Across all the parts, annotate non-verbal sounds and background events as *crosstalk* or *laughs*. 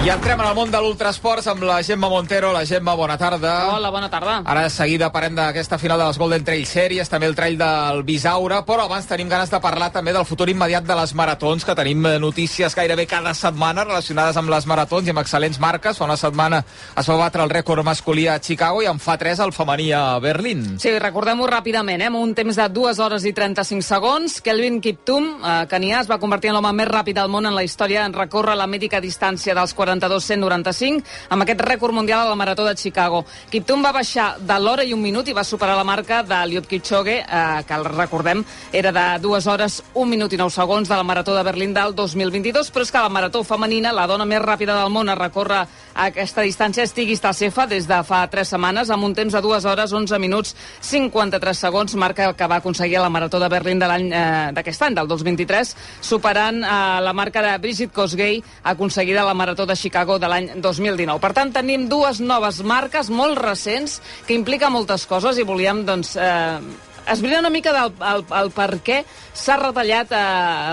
I entrem en el món de l'ultrasports amb la Gemma Montero. La Gemma, bona tarda. Hola, bona tarda. Ara de seguida parem d'aquesta final de les Golden Trail Series, també el trail del Bisaure, però abans tenim ganes de parlar també del futur immediat de les maratons, que tenim eh, notícies gairebé cada setmana relacionades amb les maratons i amb excel·lents marques. Fa una setmana es va batre el rècord masculí a Chicago i en fa tres el femení a Berlín. Sí, recordem-ho ràpidament, eh? amb un temps de 2 hores i 35 segons. Kelvin Kiptum, eh, canià, es va convertir en l'home més ràpid del món en la història en recórrer la mítica distància dels 42-195 amb aquest rècord mundial a la Marató de Chicago. Kiptum va baixar de l'hora i un minut i va superar la marca de Liot Kipchoge, eh, que el recordem era de 2 hores, 1 minut i 9 segons de la Marató de Berlín del 2022, però és que la Marató femenina, la dona més ràpida del món a recórrer aquesta distància, és Tigis Tassefa des de fa 3 setmanes, amb un temps de 2 hores, 11 minuts, 53 segons, marca que va aconseguir a la Marató de Berlín de l'any eh, d'aquest any, del 2023, superant eh, la marca de Brigitte Kosgei, aconseguida a la Marató de Chicago de l'any 2019. Per tant, tenim dues noves marques molt recents que implica moltes coses i volíem, doncs, eh, esbrinar una mica del el, el per què s'ha retallat eh,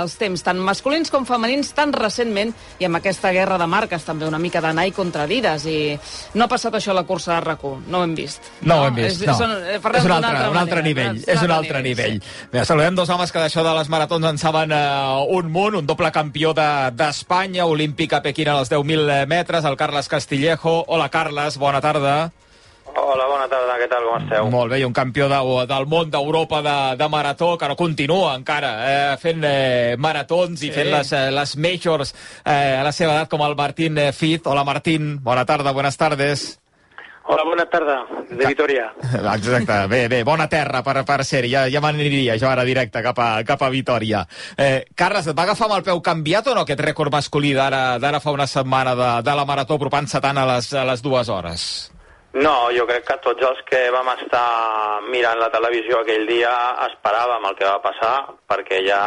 els temps, tant masculins com femenins, tan recentment, i amb aquesta guerra de marques també una mica d'anar i contra Adidas, i no ha passat això a la cursa de rac no ho hem vist. No, no ho hem vist, és, no. Són, és un altre, un altre nivell, és un altre nivell. Sí. Bé, saludem dos homes que d'això de les maratons en saben uh, un munt, un doble campió d'Espanya, de, olímpic a Pequín als 10.000 metres, el Carles Castillejo. Hola, Carles, bona tarda. Hola, bona tarda, què tal, com esteu? Molt bé, i un campió de, del món d'Europa de, de marató, que no continua encara eh, fent eh, maratons sí. i fent les, eh, les majors eh, a la seva edat, com el Martín eh, Fit. Hola, Martín, bona tarda, buenas tardes. Hola, bona tarda, de Vitoria. *laughs* Exacte, bé, bé, bona terra per, per ser-hi, ja, ja m'aniria jo ara directe cap a, cap a Vitoria. Eh, Carles, et va agafar amb el peu canviat o no aquest rècord masculí d'ara fa una setmana de, de la marató apropant-se tant a les, a les dues hores? No, jo crec que tots els que vam estar mirant la televisió aquell dia esperàvem el que va passar, perquè ja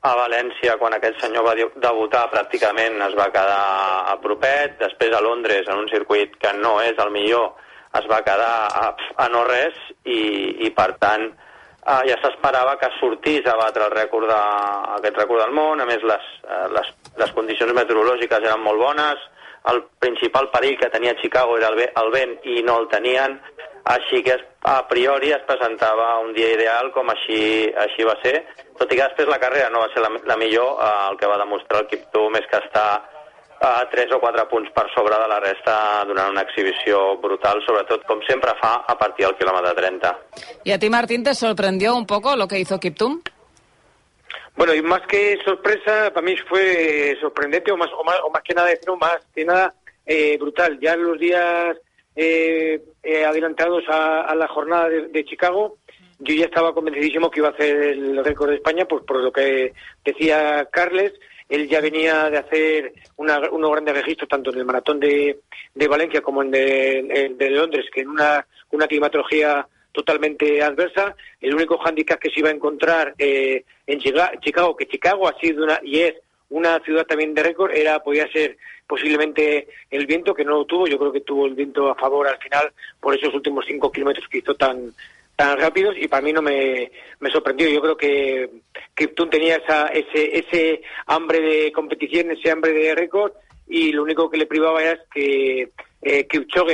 a València, quan aquest senyor va debutar, pràcticament es va quedar a propet, després a Londres, en un circuit que no és el millor, es va quedar a, a no res, i, i per tant eh, ja s'esperava que sortís a batre el rècord de, aquest rècord del món, a més les, eh, les, les condicions meteorològiques eren molt bones, el principal perill que tenia Chicago era el, vent i no el tenien, així que a priori es presentava un dia ideal com així, així va ser, tot i que després la carrera no va ser la, la millor, eh, el que va demostrar el Kiptum és que està a 3 o 4 punts per sobre de la resta donant una exhibició brutal, sobretot com sempre fa a partir del quilòmetre 30. ¿Y a ti, Martín, te sorprendió un poco lo que hizo Kiptum? Bueno, y más que sorpresa, para mí fue sorprendente o más, o más, o más que nada, no, más que nada eh, brutal. Ya en los días eh, eh, adelantados a, la jornada de, de, Chicago, yo ya estaba convencidísimo que iba a hacer el récord de España, pues por lo que decía Carles, él ya venía de hacer una, unos grandes registros tanto en el maratón de, de Valencia como en de, de Londres, que en una, una climatología totalmente adversa. El único hándicap que se iba a encontrar eh, en Chicago, que Chicago ha sido una, y es una ciudad también de récord, era podía ser posiblemente el viento, que no lo tuvo. Yo creo que tuvo el viento a favor al final por esos últimos cinco kilómetros que hizo tan tan rápidos y para mí no me, me sorprendió. Yo creo que Kiptun tenía esa, ese, ese hambre de competición, ese hambre de récord y lo único que le privaba era que eh,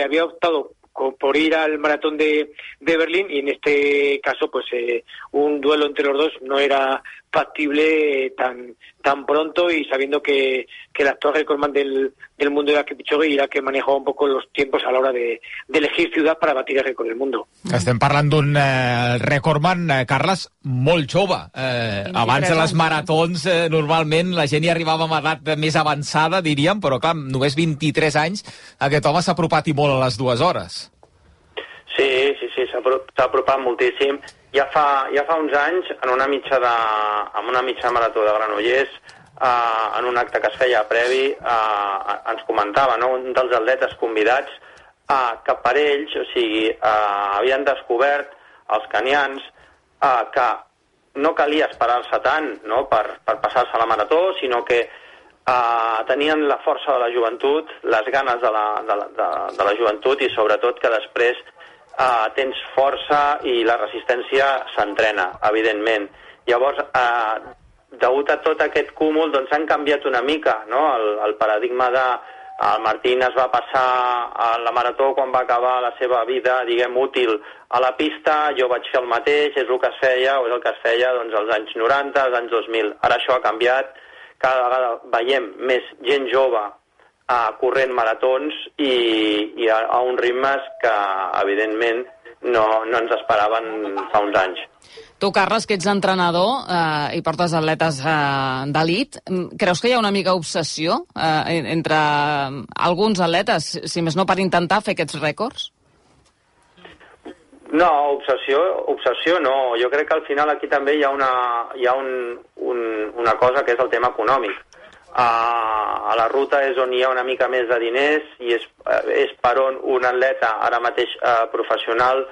había optado por ir al maratón de, de Berlín y en este caso pues eh, un duelo entre los dos no era factible tan tan pronto y sabiendo que, que el actual recordman del, del mundo era Kipchoge i era que manejava un poco los tiempos a la hora de, de elegir ciudad para batir el récord del mundo. Estem parlant d'un eh, recordman, eh, Carles, molt jove. Eh, abans de les maratons, eh, normalment la gent hi arribava amb edat més avançada, diríem, però clar, només 23 anys, aquest home s'ha apropat i molt a les dues hores. Sí, sí, sí, s'ha apropat moltíssim ja fa, ja fa uns anys, en una mitja, de, en una mitja marató de Granollers, eh, en un acte que es feia previ, eh, ens comentava no? un dels atletes convidats eh, que per ells, o sigui, eh, havien descobert els canians eh, que no calia esperar-se tant no? per, per passar-se la marató, sinó que eh, tenien la força de la joventut, les ganes de la, de, la, de, de la joventut i sobretot que després eh, tens força i la resistència s'entrena, evidentment. Llavors, eh, degut a tot aquest cúmul, doncs han canviat una mica no? el, el paradigma de El Martín es va passar a la marató quan va acabar la seva vida, diguem, útil a la pista, jo vaig fer el mateix, és el que es feia, o és el que es feia doncs, als anys 90, als anys 2000. Ara això ha canviat, cada vegada veiem més gent jove a corrent maratons i, i a, a uns ritmes que, evidentment, no, no ens esperaven fa uns anys. Tu, Carles, que ets entrenador eh, i portes atletes eh, d'elit, mm, creus que hi ha una mica obsessió eh, entre alguns atletes, si més no per intentar fer aquests rècords? No, obsessió, obsessió no. Jo crec que al final aquí també hi ha una, hi ha un, un, una cosa que és el tema econòmic. Uh, a la ruta és on hi ha una mica més de diners i és, uh, és per on un atleta ara mateix uh, professional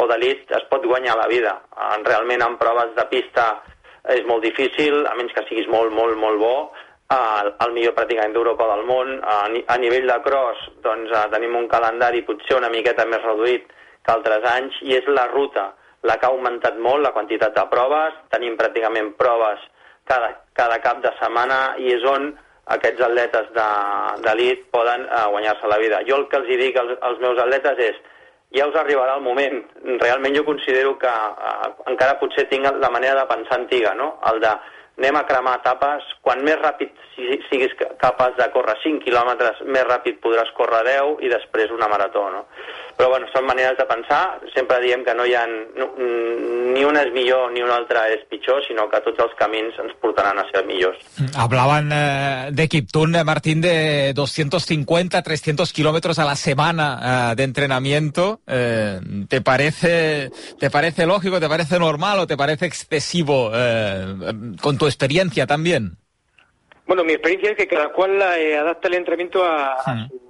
o d'elit es pot guanyar la vida. Uh, realment en proves de pista és molt difícil, a menys que siguis molt, molt, molt bo, uh, el millor pràcticament d'Europa del món. A nivell de cross doncs, uh, tenim un calendari potser una miqueta més reduït que altres anys i és la ruta la que ha augmentat molt la quantitat de proves, tenim pràcticament proves cada, cada cap de setmana i és on aquests atletes d'elit de, poden uh, guanyar-se la vida. Jo el que els dic als, als meus atletes és ja us arribarà el moment. Realment jo considero que uh, encara potser tinc la manera de pensar antiga, no? El de anem a cremar etapes, quan més ràpid siguis capaç de córrer 5 quilòmetres, més ràpid podràs córrer 10 i després una marató, no? Però bueno, són maneres de pensar, sempre diem que no hi ha, no, ni una és millor ni una altra és pitjor, sinó que tots els camins ens portaran a ser millors. Hablaban eh, de Kiptun, eh, Martín, de 250, 300 kilómetros a la semana eh, de entrenamiento. Eh, ¿te, parece, ¿Te parece lógico, te parece normal o te parece excesivo eh, con tu experiencia también? Bueno, mi experiencia es que cada cual eh, adapta el entrenamiento a, a, sus,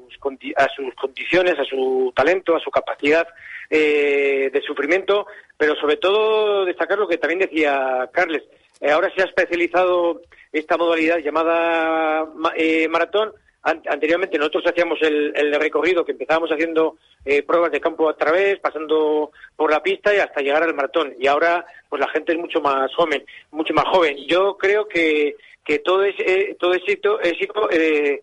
a, sus, condiciones, a su talento, a su capacidad eh, de sufrimiento, pero sobre todo destacar lo que también decía Carles. Eh, ahora se ha especializado esta modalidad llamada eh, maratón. An anteriormente nosotros hacíamos el, el, recorrido que empezábamos haciendo eh, pruebas de campo a través, pasando por la pista y hasta llegar al maratón. Y ahora, pues la gente es mucho más joven, mucho más joven. Yo creo que, que todo ese, todo ese éxito, éxito eh,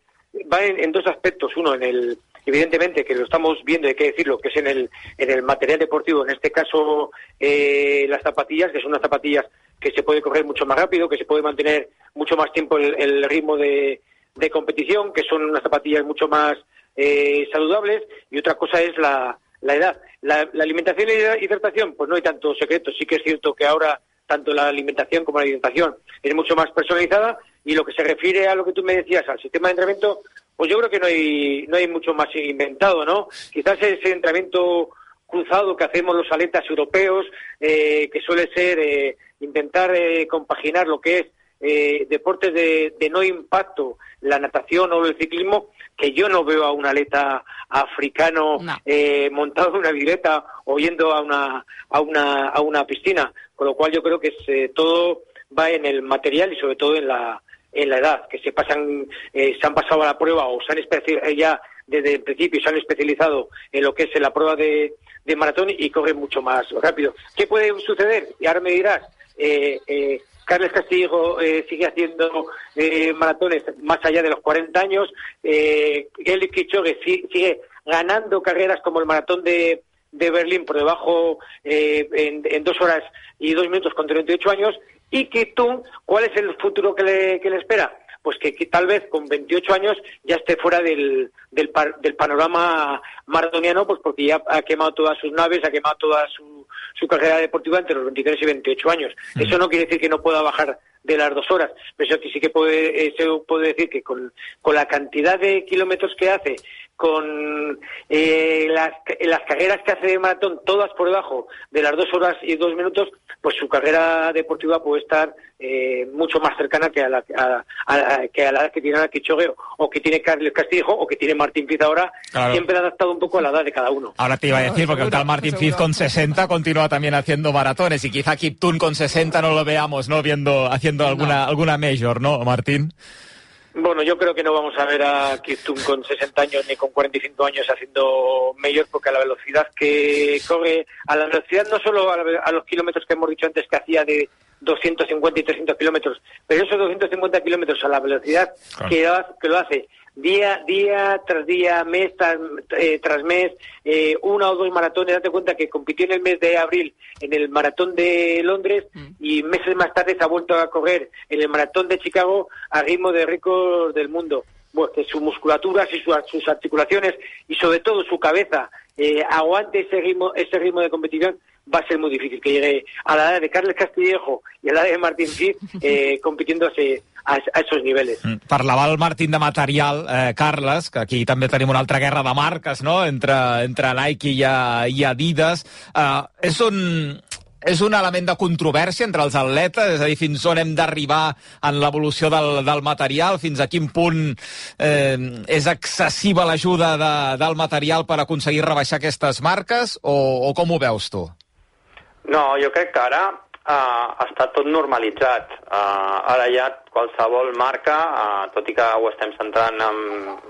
va en, dos aspectos. Uno, en el, evidentemente, que lo estamos viendo, hay que decirlo, que es en el, en el material deportivo, en este caso eh, las zapatillas, que son unas zapatillas que se puede correr mucho más rápido, que se puede mantener mucho más tiempo el, ritmo de, de competición, que son unas zapatillas mucho más eh, saludables, y otra cosa es la, la edad. La, la, alimentación y la hidratación, pues no hay tanto secreto. Sí que es cierto que ahora tanto la alimentación como la alimentación es mucho más personalizada y lo que se refiere a lo que tú me decías, al sistema de entrenamiento, pues yo creo que no hay, no hay mucho más inventado, ¿no? Quizás ese entrenamiento cruzado que hacemos los atletas europeos, eh, que suele ser eh, intentar eh, compaginar lo que es eh, deportes de, de, no impacto, la natación o el ciclismo, que yo no veo a un atleta africano no. eh, montado en una bicicleta o yendo a una, a una, a una piscina. Con lo cual yo creo que es, eh, todo va en el material y sobre todo en la, en la edad, que se pasan, eh, se han pasado a la prueba o se han especializado ya desde el principio se han especializado en lo que es la prueba de, de maratón y corren mucho más rápido. ¿Qué puede suceder? Y ahora me dirás, eh, eh, Carles Castillo eh, sigue haciendo eh, maratones más allá de los 40 años. Eh, Eli Kichogue sigue ganando carreras como el maratón de, de Berlín por debajo eh, en, dos horas y dos minutos con 38 años. Y Kitung, ¿cuál es el futuro que le, que le espera? pues que, que, tal vez con 28 años ya esté fuera del, del, par, del, panorama maratoniano, pues porque ya ha quemado todas sus naves, ha quemado toda su, su carrera deportiva entre los 23 y 28 años. Mm. Eso no quiere decir que no pueda bajar de las dos horas, pero eso sí que puede, se puede decir que con, con la cantidad de kilómetros que hace, con eh, las, las carreras que hace de maratón, todas por debajo de las dos horas y dos minutos, pues su carrera deportiva puede estar eh, mucho más cercana que a la, a, a, que a la que tiene Kichogue o que tiene Carles Castillo o que tiene Martín Fiz ahora, claro. siempre adaptado un poco a la edad de cada uno. Ahora te iba a decir, porque el tal Martín Fiz con 60 continúa también haciendo maratones y quizá Kiptun con 60 no lo veamos, ¿no? Viendo, haciendo alguna, no. alguna major, ¿no, Martín? Bueno, yo creo que no vamos a ver a Kiptum con 60 años ni con 45 años haciendo mayor, porque a la velocidad que corre, a la velocidad no solo a, la, a los kilómetros que hemos dicho antes que hacía de, 250 y 300 kilómetros, pero esos 250 kilómetros a la velocidad Claro. que, lo- que lo hace día, día tras día, mes tras, eh, tras mes, eh, una o dos maratones, date cuenta que compitió en el mes de abril en el maratón de Londres y meses más tarde se ha vuelto a correr en el maratón de Chicago a ritmo de récord del mundo. Bueno, que su musculatura, y su- sus articulaciones y sobre todo su cabeza eh, aguante ese ritmo, ese ritmo de competición, va a ser muy difícil que llegue a la edad de Carles Castillejo y a la edad de Martín Cid *laughs* eh, compitiendo a, a, esos niveles. Mm. Parlava el Martín de material, eh, Carles, que aquí també tenim una altra guerra de marques, no?, entre, entre Nike i, eh, i Adidas. Eh, és un, és un element de controvèrsia entre els atletes, és a dir, fins on hem d'arribar en l'evolució del, del material, fins a quin punt eh, és excessiva l'ajuda de, del material per aconseguir rebaixar aquestes marques, o, o com ho veus tu? No, jo crec que ara uh, està tot normalitzat. Uh, ara ja qualsevol marca, uh, tot i que ho estem centrant en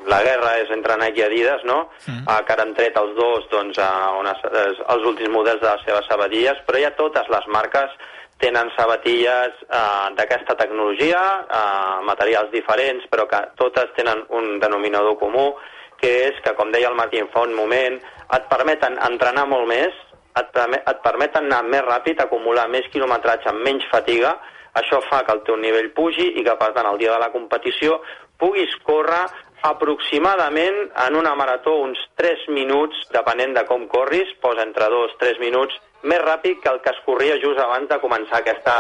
la guerra és entre Nike i Adidas, no? Mm. Uh, que ara han tret els dos doncs, uh, unes, uh, els últims models de les seves sabatilles, però ja totes les marques tenen sabatilles uh, d'aquesta tecnologia, uh, materials diferents, però que totes tenen un denominador comú, que és que, com deia el Martín fa un moment, et permeten entrenar molt més, et, perme- et permeten anar més ràpid, acumular més quilometratge amb menys fatiga, això fa que el teu nivell pugi i que, per tant, el dia de la competició puguis córrer aproximadament en una marató uns 3 minuts, depenent de com corris, posa entre 2 3 minuts, més ràpid que el que es corria just abans de començar aquesta,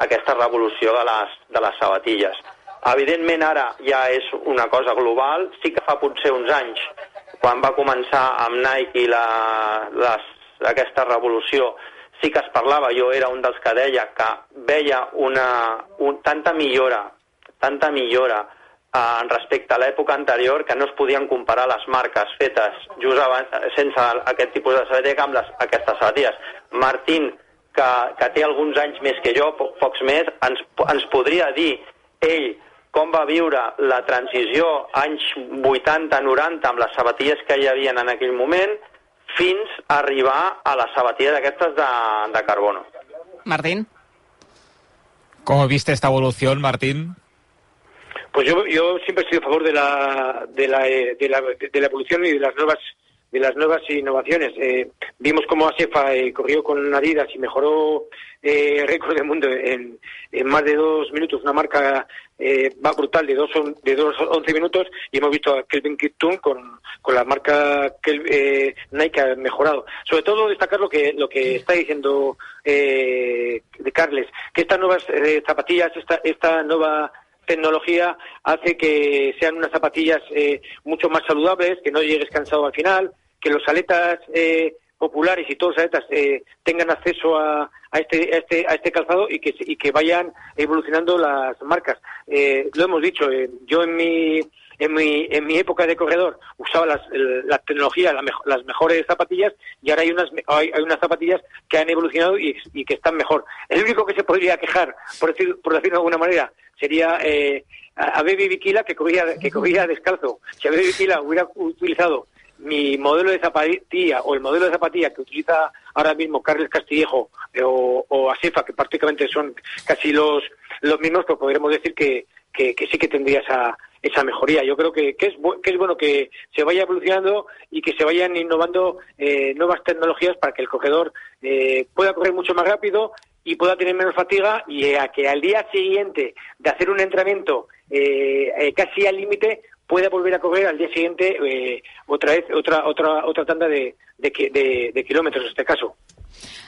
aquesta revolució de les, de les sabatilles. Evidentment ara ja és una cosa global, sí que fa potser uns anys, quan va començar amb Nike la, les, aquesta revolució, sí que es parlava, jo era un dels que deia que veia una, un, tanta millora, tanta millora eh, respecte a l'època anterior que no es podien comparar les marques fetes just abans, sense aquest tipus de sabatilla amb les, aquestes sabatilles. Martín, que, que té alguns anys més que jo, po pocs més, ens, ens podria dir ell com va viure la transició anys 80-90 amb les sabatilles que hi havia en aquell moment fins a arribar a les sabatilles aquestes de, de carbono. Martín? ¿Cómo viste esta evolución, Martín? Pues yo, yo siempre he sido a favor de la, de la, eh, de la, de la evolución y de las nuevas de las nuevas innovaciones. Eh, vimos cómo Asefa eh, corrió con Adidas y mejoró eh, el récord del mundo en, en más de dos minutos, una marca eh, va brutal de dos, de dos once minutos y hemos visto a Kelvin Kiptum con, con la marca eh, Nike ha mejorado. Sobre todo destacar lo que lo que está diciendo eh, de Carles, que estas nuevas eh, zapatillas, esta, esta nueva tecnología hace que sean unas zapatillas eh, mucho más saludables, que no llegues cansado al final, que los aletas eh, populares y todos los aletas eh, tengan acceso a, a este, a, este, a este calzado y que, y que vayan evolucionando las marcas. Eh, lo hemos dicho, eh, yo en mi, en, mi, en mi época de corredor usaba las, la tecnología, la mejo- las mejores zapatillas y ahora hay unas, hay, hay unas zapatillas que han evolucionado y, que están mejor. El único que se podría quejar, por, decir, por decirlo de alguna manera, sería eh, a Baby Bikila que corría, que corría descalzo. Si a Baby Bikila hubiera utilizado mi modelo de zapatilla o el modelo de zapatilla que utiliza ahora mismo Carles Castillejo eh, o, o Asefa, que prácticamente son casi los, los mismos, pues podríamos decir que, que, sí que tendría esa, esa mejoría. Yo creo que, que, es, que es bueno que se vaya evolucionando y que se vayan innovando eh, nuevas tecnologías para que el corredor eh, pueda correr mucho más rápido y pueda tener menos fatiga y a que al día siguiente de hacer un entrenamiento eh, eh, casi al límite pueda volver a correr al día siguiente eh, otra vez otra otra otra tanda de, de, de kilómetros en este caso.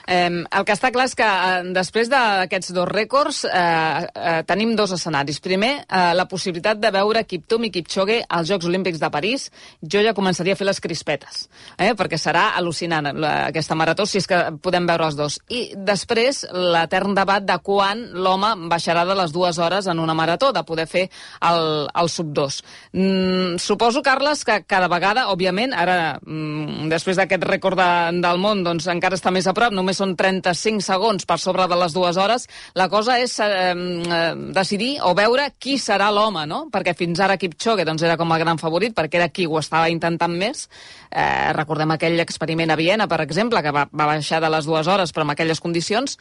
Eh, el que està clar és que eh, després d'aquests dos rècords eh, eh, tenim dos escenaris. Primer, eh, la possibilitat de veure Kiptum i Kipchoge als Jocs Olímpics de París. Jo ja començaria a fer les crispetes, eh, perquè serà al·lucinant la, aquesta marató si és que podem veure els dos. I després, l'etern debat de quan l'home baixarà de les dues hores en una marató, de poder fer el, el sub 2. Mm, suposo, Carles, que cada vegada, òbviament, ara, mm, després d'aquest rècord de, del món, doncs encara està més a prop, només són 35 segons per sobre de les dues hores. La cosa és eh, eh, decidir o veure qui serà l'home, no? Perquè fins ara Kipchoge doncs, era com el gran favorit, perquè era qui ho estava intentant més. Eh, recordem aquell experiment a Viena, per exemple, que va, va baixar de les dues hores, però amb aquelles condicions.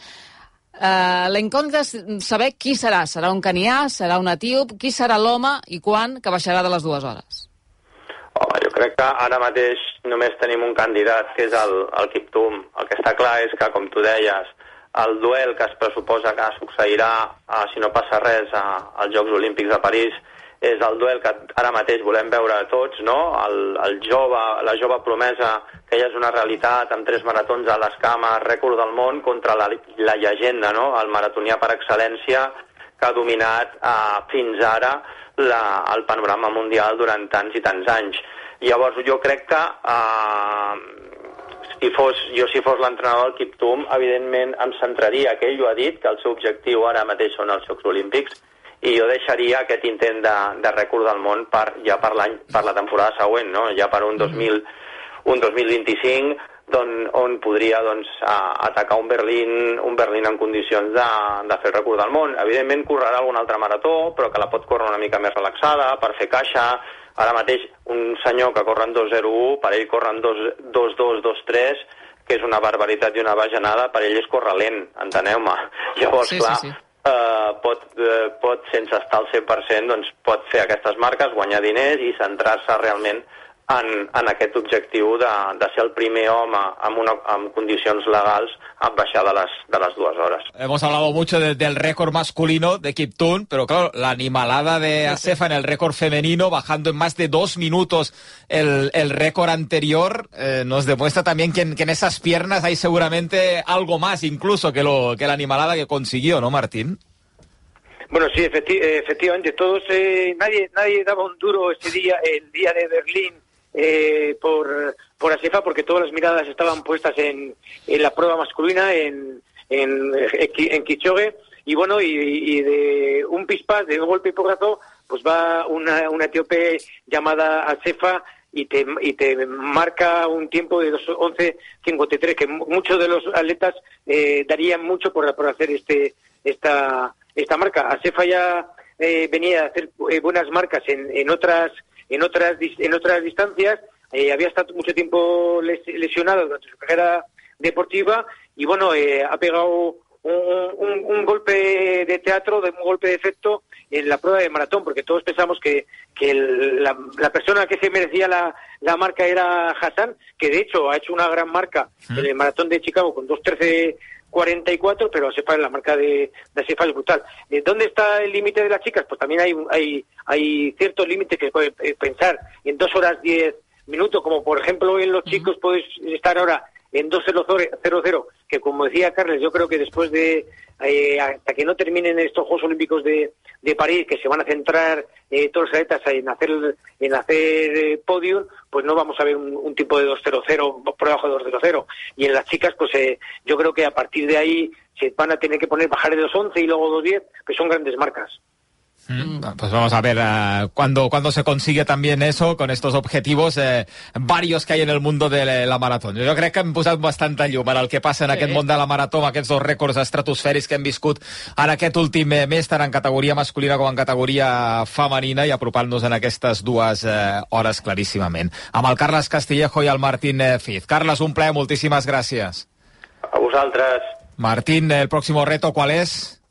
Uh, la incògnita és saber qui serà. Serà un canià, serà un etíop, qui serà l'home i quan que baixarà de les dues hores? Crec que ara mateix només tenim un candidat, que és el, el Kiptum. El que està clar és que, com tu deies, el duel que es pressuposa que succeirà, uh, si no passa res, uh, als Jocs Olímpics de París, és el duel que ara mateix volem veure tots, no? El, el jove, la jove promesa, que ja és una realitat, amb tres maratons a les cames, rècord del món, contra la, la llegenda, no? El maratonià per excel·lència, que ha dominat eh, fins ara la, el panorama mundial durant tants i tants anys. Llavors, jo crec que eh, si fos, jo si fos l'entrenador del Kiptum, evidentment em centraria, que ell ho ha dit, que el seu objectiu ara mateix són els Jocs Olímpics, i jo deixaria aquest intent de, de rècord del món per, ja per, l'any per la temporada següent, no? ja per un, 2000, un 2025 don, on podria doncs, a, atacar un Berlín, un Berlín en condicions de, de fer el rècord del món. Evidentment correrà algun altre marató, però que la pot córrer una mica més relaxada, per fer caixa. Ara mateix un senyor que corre en 2.01, per ell corre en 2.2, que és una barbaritat i una bajanada, per ell és córrer lent, enteneu-me. Llavors, sí, clar, sí, sí eh, pot, eh, pot, sense estar al 100%, doncs pot fer aquestes marques, guanyar diners i centrar-se realment en, en aquest objectiu de, de ser el primer home amb, una, amb condicions legals a baixar de les, de les dues horas. Hemos hablado mucho de, del récord masculino de Kiptun, pero claro, la animalada de Acefa en el récord femenino, bajando en más de dos minutos el, el récord anterior, eh, nos demuestra también que en, que en, esas piernas hay seguramente algo más incluso que, lo, que la animalada que consiguió, ¿no, Martín? Bueno, sí, efecti efectivamente, todos, eh, nadie, nadie daba un duro ese día, el día de Berlín, eh, por, por Asefa porque todas las miradas estaban puestas en, en la prueba masculina, en, en, en y bueno, y, y, de un pispas, de un golpe y porrazo, pues va una, una etíope llamada Asefa y te, y te marca un tiempo de 2.11.53, que muchos de los atletas eh, darían mucho por, por hacer este esta, esta marca. Asefa ya eh, venía a hacer eh, buenas marcas en, en otras en otras, en otras distancias, eh, había estado mucho tiempo lesionado durante su carrera deportiva y bueno, eh, ha pegado un, un, golpe de teatro, de un golpe de efecto en la prueba de maratón, porque todos pensamos que, que la, la, persona que se merecía la, la, marca era Hassan, que de hecho ha hecho una gran marca en el maratón de Chicago con 2.13 44, pero Asefa la marca de, de Asefa es brutal. Eh, ¿Dónde está el límite de las chicas? Pues también hay, hay, hay ciertos límites que puede eh, pensar en dos horas diez minutos, como por ejemplo en los chicos puedes estar ahora en 2.00, que como decía Carles, yo creo que después de, eh, hasta que no terminen estos Juegos Olímpicos de, de París, que se van a centrar eh, todos los atletas en hacer, en hacer eh, podium, pues no vamos a ver un, un tipo de 2.00 por debajo de 2.00. Y en las chicas, pues eh, yo creo que a partir de ahí se van a tener que poner bajar de 2.11 y luego 2.10, que son grandes marcas. Mm, pues vamos a ver uh, cuando, cuando se consigue también eso, con estos objetivos eh, varios que hay en el mundo de la marató. Jo crec que hem posat bastanta llum en el que passa en sí. aquest món de la marató, amb aquests dos rècords estratosfèrics que hem viscut en aquest últim mes, tant en categoria masculina com en categoria femenina, i apropant-nos en aquestes dues eh, hores claríssimament. Amb el Carles Castillejo i el Martín eh, Fiz. Carles, un plaer, moltíssimes gràcies. A vosaltres. Martín, el próximo reto, ¿cuál es?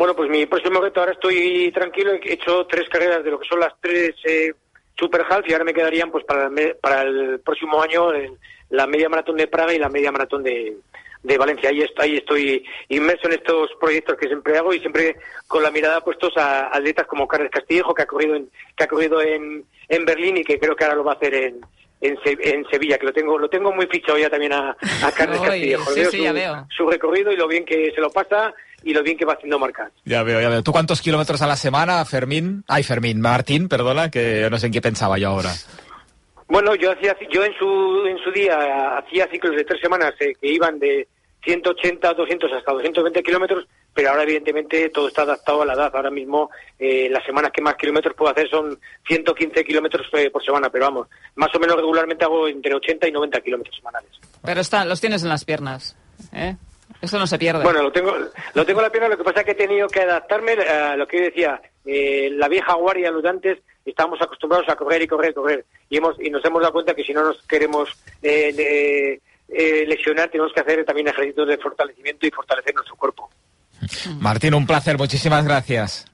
Bueno, pues mi próximo reto, ahora estoy tranquilo, he hecho tres carreras de lo que son las tres eh, Super Half y ahora me quedarían pues para, para el próximo año en la media maratón de Praga y la media maratón de, de Valencia. Ahí estoy, ahí estoy inmerso en estos proyectos que siempre hago y siempre con la mirada puestos a atletas como Carles Castillejo, que ha corrido en, que ha corrido en, en Berlín y que creo que ahora lo va a hacer en, en, en, Sevilla, que lo tengo lo tengo muy fichado ya también a, a Carles *laughs* Castillejo. Sí, veo sí, su, ya veo. su recorrido y lo bien que se lo pasa y lo bien que va haciendo marcas. Ya veo, ya veo. ¿Tú cuántos kilómetros a la semana, Fermín? Ay, Fermín, Martín, perdona, que no sé en qué pensaba yo ahora. Bueno, yo hacía yo en su en su día hacía ciclos de tres semanas eh, que iban de 180, 200 hasta 220 kilómetros, pero ahora evidentemente todo está adaptado a la edad. Ahora mismo eh, las semanas que más kilómetros puedo hacer son 115 kilómetros eh, por semana, pero vamos, más o menos regularmente hago entre 80 y 90 kilómetros semanales. Pero está, los tienes en las piernas, ¿eh? Eso no se pierde. Bueno, lo tengo, lo tengo en la pierna, lo que pasa es que he tenido que adaptarme a lo que yo decía, eh, la vieja guardia, los antes, estábamos acostumbrados a correr y correr y correr. Y, hemos, y nos hemos dado cuenta que si no nos queremos eh, eh, lesionar, tenemos que hacer también ejercicios de fortalecimiento y fortalecer nuestro cuerpo. Martín, un placer, muchísimas gracias.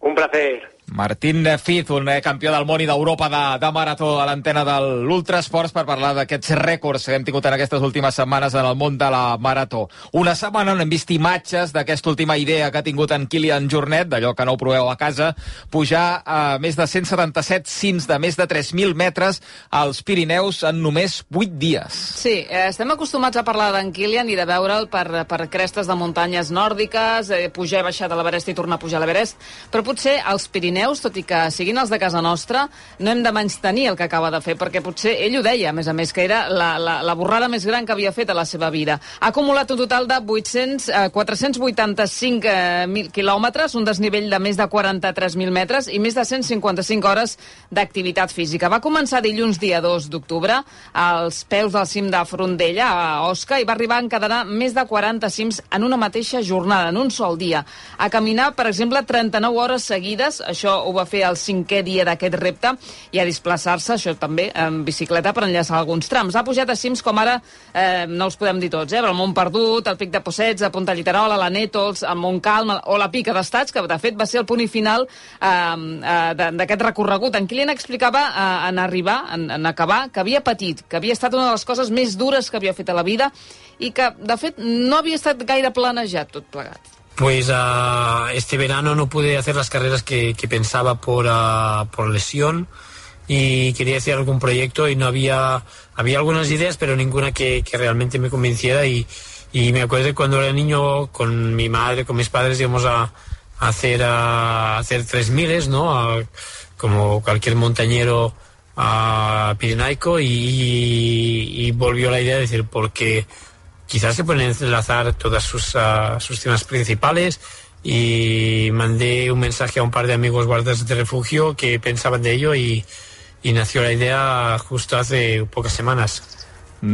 Un placer. Martín Fiz, un eh, campió del món i d'Europa de, de marató a l'antena de l'Ultrasports per parlar d'aquests rècords que hem tingut en aquestes últimes setmanes en el món de la marató. Una setmana on hem vist imatges d'aquesta última idea que ha tingut en Kilian Jornet, d'allò que no ho proveu a casa, pujar a més de 177 cims de més de 3.000 metres als Pirineus en només 8 dies. Sí, eh, estem acostumats a parlar d'en Kilian i de veure'l per, per crestes de muntanyes nòrdiques, eh, pujar i baixar de l'Everest i tornar a pujar a l'Everest, però potser als Pirineus Pirineus, tot i que siguin els de casa nostra, no hem de menys tenir el que acaba de fer, perquè potser ell ho deia, a més a més, que era la, la, la borrada més gran que havia fet a la seva vida. Ha acumulat un total de 800, eh, 485 eh, quilòmetres, un desnivell de més de 43.000 metres i més de 155 hores d'activitat física. Va començar dilluns dia 2 d'octubre als peus del cim de Frondella, a Osca, i va arribar a encadenar més de 40 cims en una mateixa jornada, en un sol dia. A caminar, per exemple, 39 hores seguides, això això ho va fer el cinquè dia d'aquest repte, i a desplaçar-se, això també, en bicicleta per enllaçar alguns trams. Ha pujat a cims com ara, eh, no els podem dir tots, eh, però el Mont Perdut, el Pic de Possets, a Punta Lliterola, la Nétols, el Mont Calm o la Pica d'Estats, que de fet va ser el punt final eh, eh, d'aquest recorregut. En Kilian explicava eh, en arribar, en, en acabar, que havia patit, que havia estat una de les coses més dures que havia fet a la vida i que, de fet, no havia estat gaire planejat tot plegat. Pues uh, este verano no pude hacer las carreras que, que pensaba por, uh, por lesión y quería hacer algún proyecto y no había, había algunas ideas pero ninguna que, que realmente me convenciera y, me acuerdo de cuando era niño con mi madre, con mis padres íbamos a, a hacer, a hacer tres miles, ¿no? Como cualquier montañero a pirenaico y, y, y volvió la idea de decir, porque quizás se pueden enlazar todas sus, uh, sus temas principales y mandé un mensaje a un par de amigos guardas de refugio que pensaban de ello y, y nació la idea justo hace pocas semanas.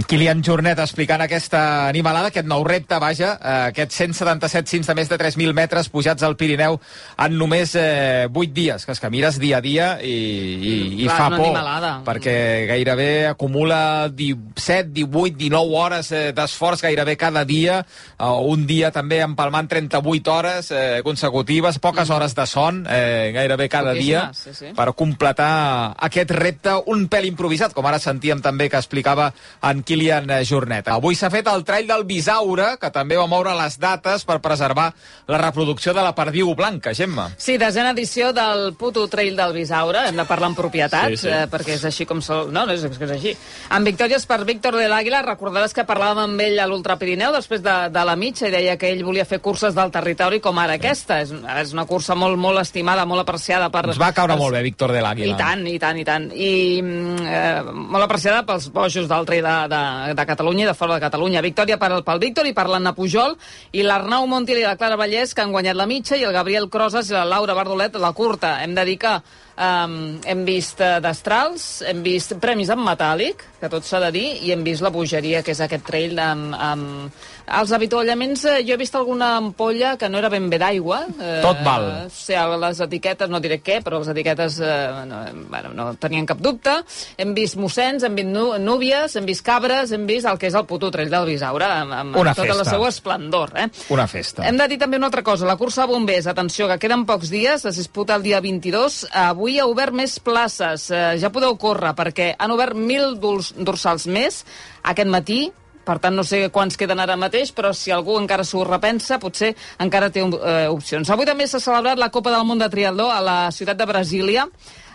Kilian Jornet explicant aquesta animalada, aquest nou repte, vaja, eh, aquests 177 cims de més de 3.000 metres pujats al Pirineu en només eh, 8 dies, que és que mires dia a dia i, i, i Clar, fa por, animalada. perquè gairebé acumula 17, 18, 19 hores eh, d'esforç gairebé cada dia, eh, un dia també empalmant 38 hores eh, consecutives, poques hores de son, eh, gairebé cada dia, sí, sí. per completar aquest repte un pèl improvisat, com ara sentíem també que explicava en Kilian eh, Jornet. Avui s'ha fet el trall del Bisaure, que també va moure les dates per preservar la reproducció de la perdiu blanca, Gemma. Sí, desena edició del puto trail del Bisaure. Hem de parlar amb propietats, Sí, sí. Eh, perquè és així com sol... No, no és, és que és així. Amb victòries per Víctor de l'Àguila, recordaràs que parlàvem amb ell a l'Ultra Pirineu després de, de la mitja i deia que ell volia fer curses del territori com ara aquesta. És, és una cursa molt, molt estimada, molt apreciada per... Ens va caure els- molt bé Víctor de l'Àguila. I tant, i tant, i tant. I mm, eh, molt apreciada pels bojos del rei de, de, de Catalunya i de fora de Catalunya. Victòria per, pel Víctor i per l'Anna Pujol i l'Arnau Montiel i la Clara Vallès que han guanyat la mitja i el Gabriel Crosas i la Laura Bardolet la curta. Hem de dir que um, hem vist eh, destrals, hem vist premis en metàl·lic, que tot s'ha de dir, i hem vist la bogeria, que és aquest trail amb... amb... Els avituallaments, eh, jo he vist alguna ampolla que no era ben bé d'aigua. Eh, Tot val. O sigui, les etiquetes, no diré què, però les etiquetes eh, no, bueno, no tenien cap dubte. Hem vist mossens, hem vist núvies, hem vist cabres, hem vist el que és el puto trail del Bisaure, amb, amb tota la festa. seva esplendor. Eh? Una festa. Hem de dir també una altra cosa. La cursa de bombers, atenció, que queden pocs dies, es disputa el dia 22. Avui ha obert més places. Eh, ja podeu córrer, perquè han obert 1.000 durs- dorsals més aquest matí. Per tant, no sé quants queden ara mateix, però si algú encara s'ho repensa, potser encara té eh, opcions. Avui també s'ha celebrat la Copa del Món de Triatló a la ciutat de Brasília.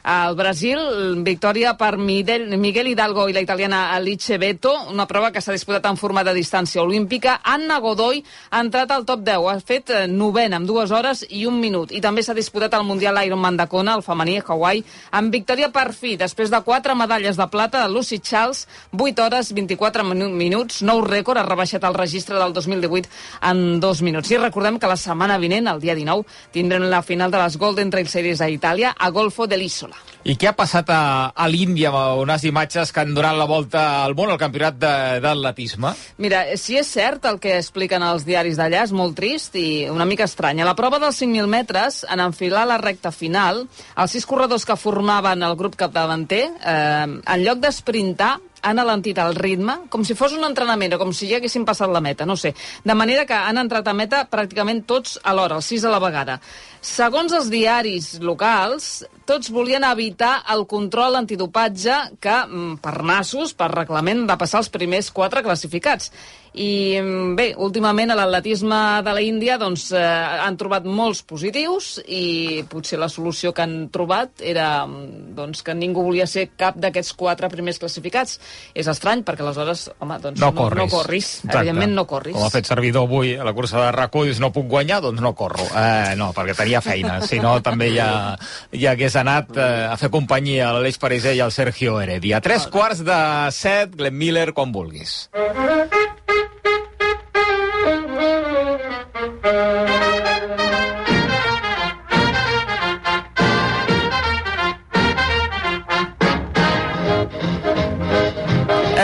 Al Brasil, victòria per Miguel, Hidalgo i la italiana Alice Beto, una prova que s'ha disputat en forma de distància olímpica. Anna Godoy ha entrat al top 10, ha fet eh, novena amb dues hores i un minut. I també s'ha disputat el Mundial Ironman de Kona, el femení a Hawaii, amb victòria per fi, després de quatre medalles de plata de Lucy Charles, 8 hores 24 minu- minuts, nou rècord, ha rebaixat el registre del 2018 en dos minuts. I recordem que la setmana vinent, el dia 19, tindrem la final de les Golden Trail Series a Itàlia, a Golfo dell'Isola. I què ha passat a, a l'Índia amb unes imatges que han donat la volta al món al campionat d'atletisme? Mira, si és cert el que expliquen els diaris d'allà, és molt trist i una mica estrany. A la prova dels 5.000 metres, en enfilar la recta final, els sis corredors que formaven el grup capdavanter, eh, en lloc d'esprintar, han alentit el ritme, com si fos un entrenament o com si ja haguessin passat la meta, no sé. De manera que han entrat a meta pràcticament tots alhora, els sis a la vegada. Segons els diaris locals, tots volien evitar el control antidopatge que, mm, per nassos, per reglament, de passar els primers quatre classificats. I mm, bé, últimament a l'atletisme de la Índia doncs, eh, han trobat molts positius i potser la solució que han trobat era mm, doncs, que ningú volia ser cap d'aquests quatre primers classificats. És estrany perquè aleshores, home, doncs No no, corris. no corris. Exacte. Evidentment no corris. Com ha fet servidor avui a la cursa de racó, dius no puc guanyar, doncs no corro. Eh, no, perquè tenia feina. Si no, també ja, ja hagués anat eh, a fer companyia a l'Aleix Pariser i al Sergio Heredia. Tres quarts de set, Glenn Miller, quan vulguis.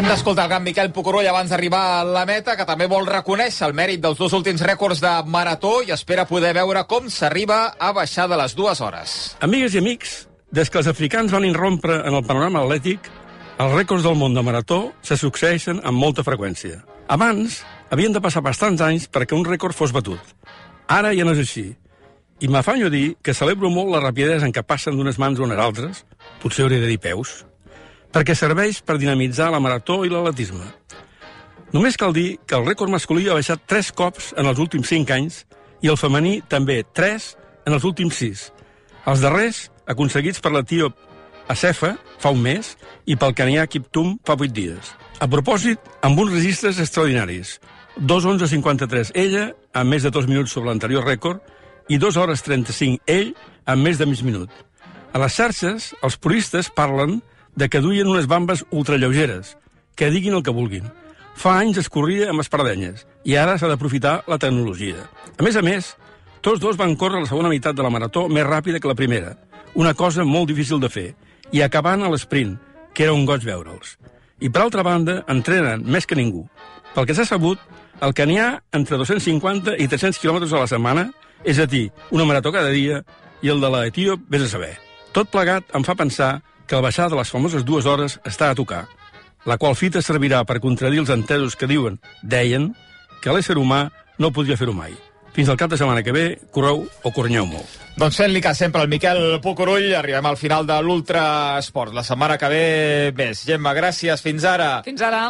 Hem d'escoltar el gran Miquel Pucurull abans d'arribar a la meta, que també vol reconèixer el mèrit dels dos últims rècords de marató i espera poder veure com s'arriba a baixar de les dues hores. Amigues i amics, des que els africans van irrompre en el panorama atlètic, els rècords del món de marató se succeeixen amb molta freqüència. Abans, havien de passar bastants anys perquè un rècord fos batut. Ara ja no és així. I m'afanyo a dir que celebro molt la rapidesa en què passen d'unes mans a unes altres, potser hauré de dir peus, perquè serveix per dinamitzar la marató i l'atletisme. Només cal dir que el rècord masculí ha baixat 3 cops en els últims 5 anys i el femení també 3 en els últims 6. Els darrers, aconseguits per l'etíop Acefa fa un mes i pel canià Kiptum fa 8 dies. A propòsit, amb uns registres extraordinaris. 2 11.53 ella, amb més de 2 minuts sobre l'anterior rècord, i 2 hores 35 ell, amb més de mig minut. A les xarxes, els puristes parlen de que duien unes bambes ultralleugeres, que diguin el que vulguin. Fa anys es corria amb espardenyes, i ara s'ha d'aprofitar la tecnologia. A més a més, tots dos van córrer la segona meitat de la marató més ràpida que la primera, una cosa molt difícil de fer, i acabant a l'esprint, que era un goig veure'ls. I per altra banda, entrenen més que ningú. Pel que s'ha sabut, el que n'hi ha entre 250 i 300 quilòmetres a la setmana, és a dir, una marató cada dia, i el de l'Etíop, vés a saber. Tot plegat em fa pensar que el baixar de les famoses dues hores està a tocar, la qual fita servirà per contradir els entesos que diuen, deien, que l'ésser humà no podria fer-ho mai. Fins al cap de setmana que ve, correu o cornyeu molt. Doncs fent-li cas sempre al Miquel Pucurull, arribem al final de l'Ultra Esport. La setmana que ve més. Gemma, gràcies. Fins ara. Fins ara.